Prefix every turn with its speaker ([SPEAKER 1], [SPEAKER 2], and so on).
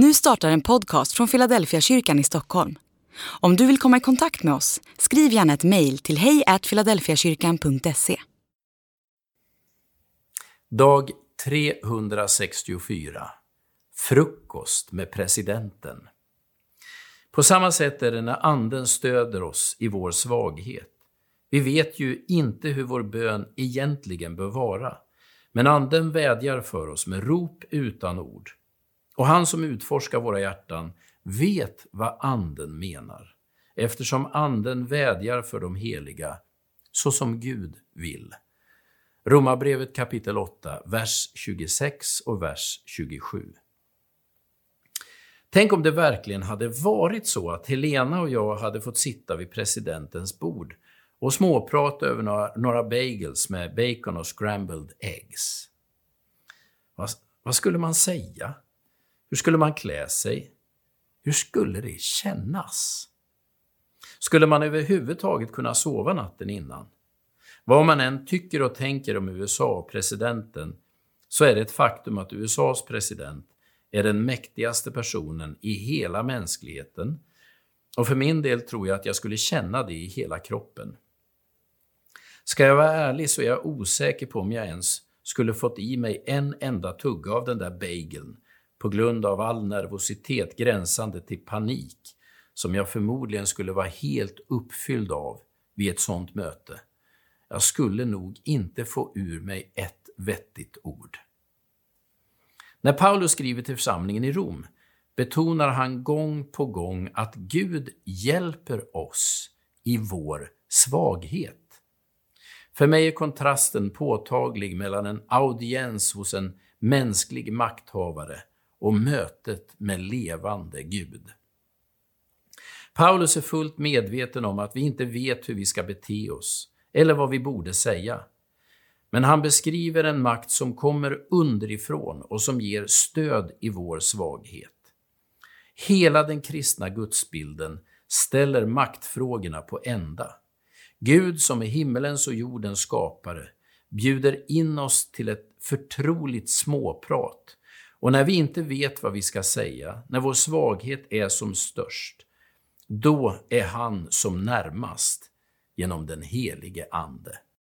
[SPEAKER 1] Nu startar en podcast från Philadelphia kyrkan i Stockholm. Om du vill komma i kontakt med oss, skriv gärna ett mejl till hejfiladelfiakyrkan.se.
[SPEAKER 2] Dag 364 Frukost med presidenten. På samma sätt är det när Anden stöder oss i vår svaghet. Vi vet ju inte hur vår bön egentligen bör vara, men Anden vädjar för oss med rop utan ord. Och han som utforskar våra hjärtan vet vad Anden menar, eftersom Anden vädjar för de heliga, så som Gud vill. Romarbrevet kapitel 8, vers 26 och vers 27. Tänk om det verkligen hade varit så att Helena och jag hade fått sitta vid presidentens bord och småprata över några, några bagels med bacon och scrambled eggs. Vad, vad skulle man säga? Hur skulle man klä sig? Hur skulle det kännas? Skulle man överhuvudtaget kunna sova natten innan? Vad man än tycker och tänker om USA och presidenten, så är det ett faktum att USAs president är den mäktigaste personen i hela mänskligheten. Och för min del tror jag att jag skulle känna det i hela kroppen. Ska jag vara ärlig så är jag osäker på om jag ens skulle fått i mig en enda tugga av den där bageln på grund av all nervositet gränsande till panik som jag förmodligen skulle vara helt uppfylld av vid ett sådant möte. Jag skulle nog inte få ur mig ett vettigt ord. När Paulus skriver till församlingen i Rom betonar han gång på gång att Gud hjälper oss i vår svaghet. För mig är kontrasten påtaglig mellan en audiens hos en mänsklig makthavare och mötet med levande Gud. Paulus är fullt medveten om att vi inte vet hur vi ska bete oss eller vad vi borde säga. Men han beskriver en makt som kommer underifrån och som ger stöd i vår svaghet. Hela den kristna gudsbilden ställer maktfrågorna på ända. Gud som är himmelens och jordens skapare bjuder in oss till ett förtroligt småprat och när vi inte vet vad vi ska säga, när vår svaghet är som störst, då är han som närmast genom den helige Ande.